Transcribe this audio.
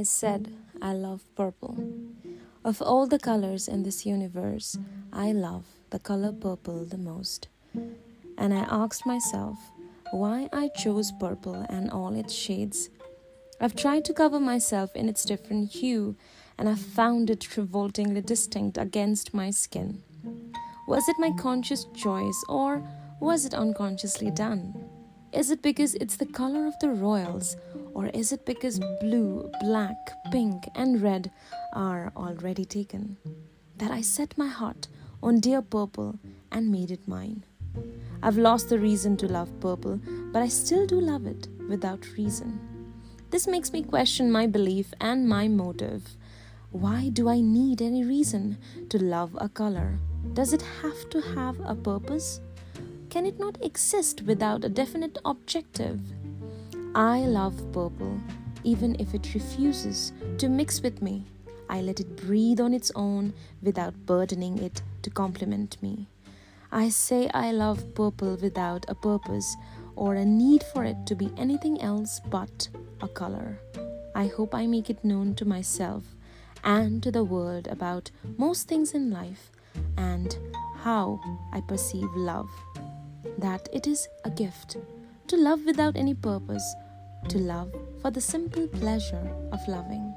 I said I love purple. Of all the colors in this universe, I love the color purple the most. And I asked myself why I chose purple and all its shades. I've tried to cover myself in its different hue, and I found it revoltingly distinct against my skin. Was it my conscious choice, or was it unconsciously done? Is it because it's the color of the royals, or is it because blue, black, pink, and red are already taken? That I set my heart on dear purple and made it mine. I've lost the reason to love purple, but I still do love it without reason. This makes me question my belief and my motive. Why do I need any reason to love a color? Does it have to have a purpose? Can it not exist without a definite objective? I love purple, even if it refuses to mix with me. I let it breathe on its own without burdening it to complement me. I say I love purple without a purpose or a need for it to be anything else but a color. I hope I make it known to myself and to the world about most things in life and how I perceive love. That it is a gift to love without any purpose, to love for the simple pleasure of loving.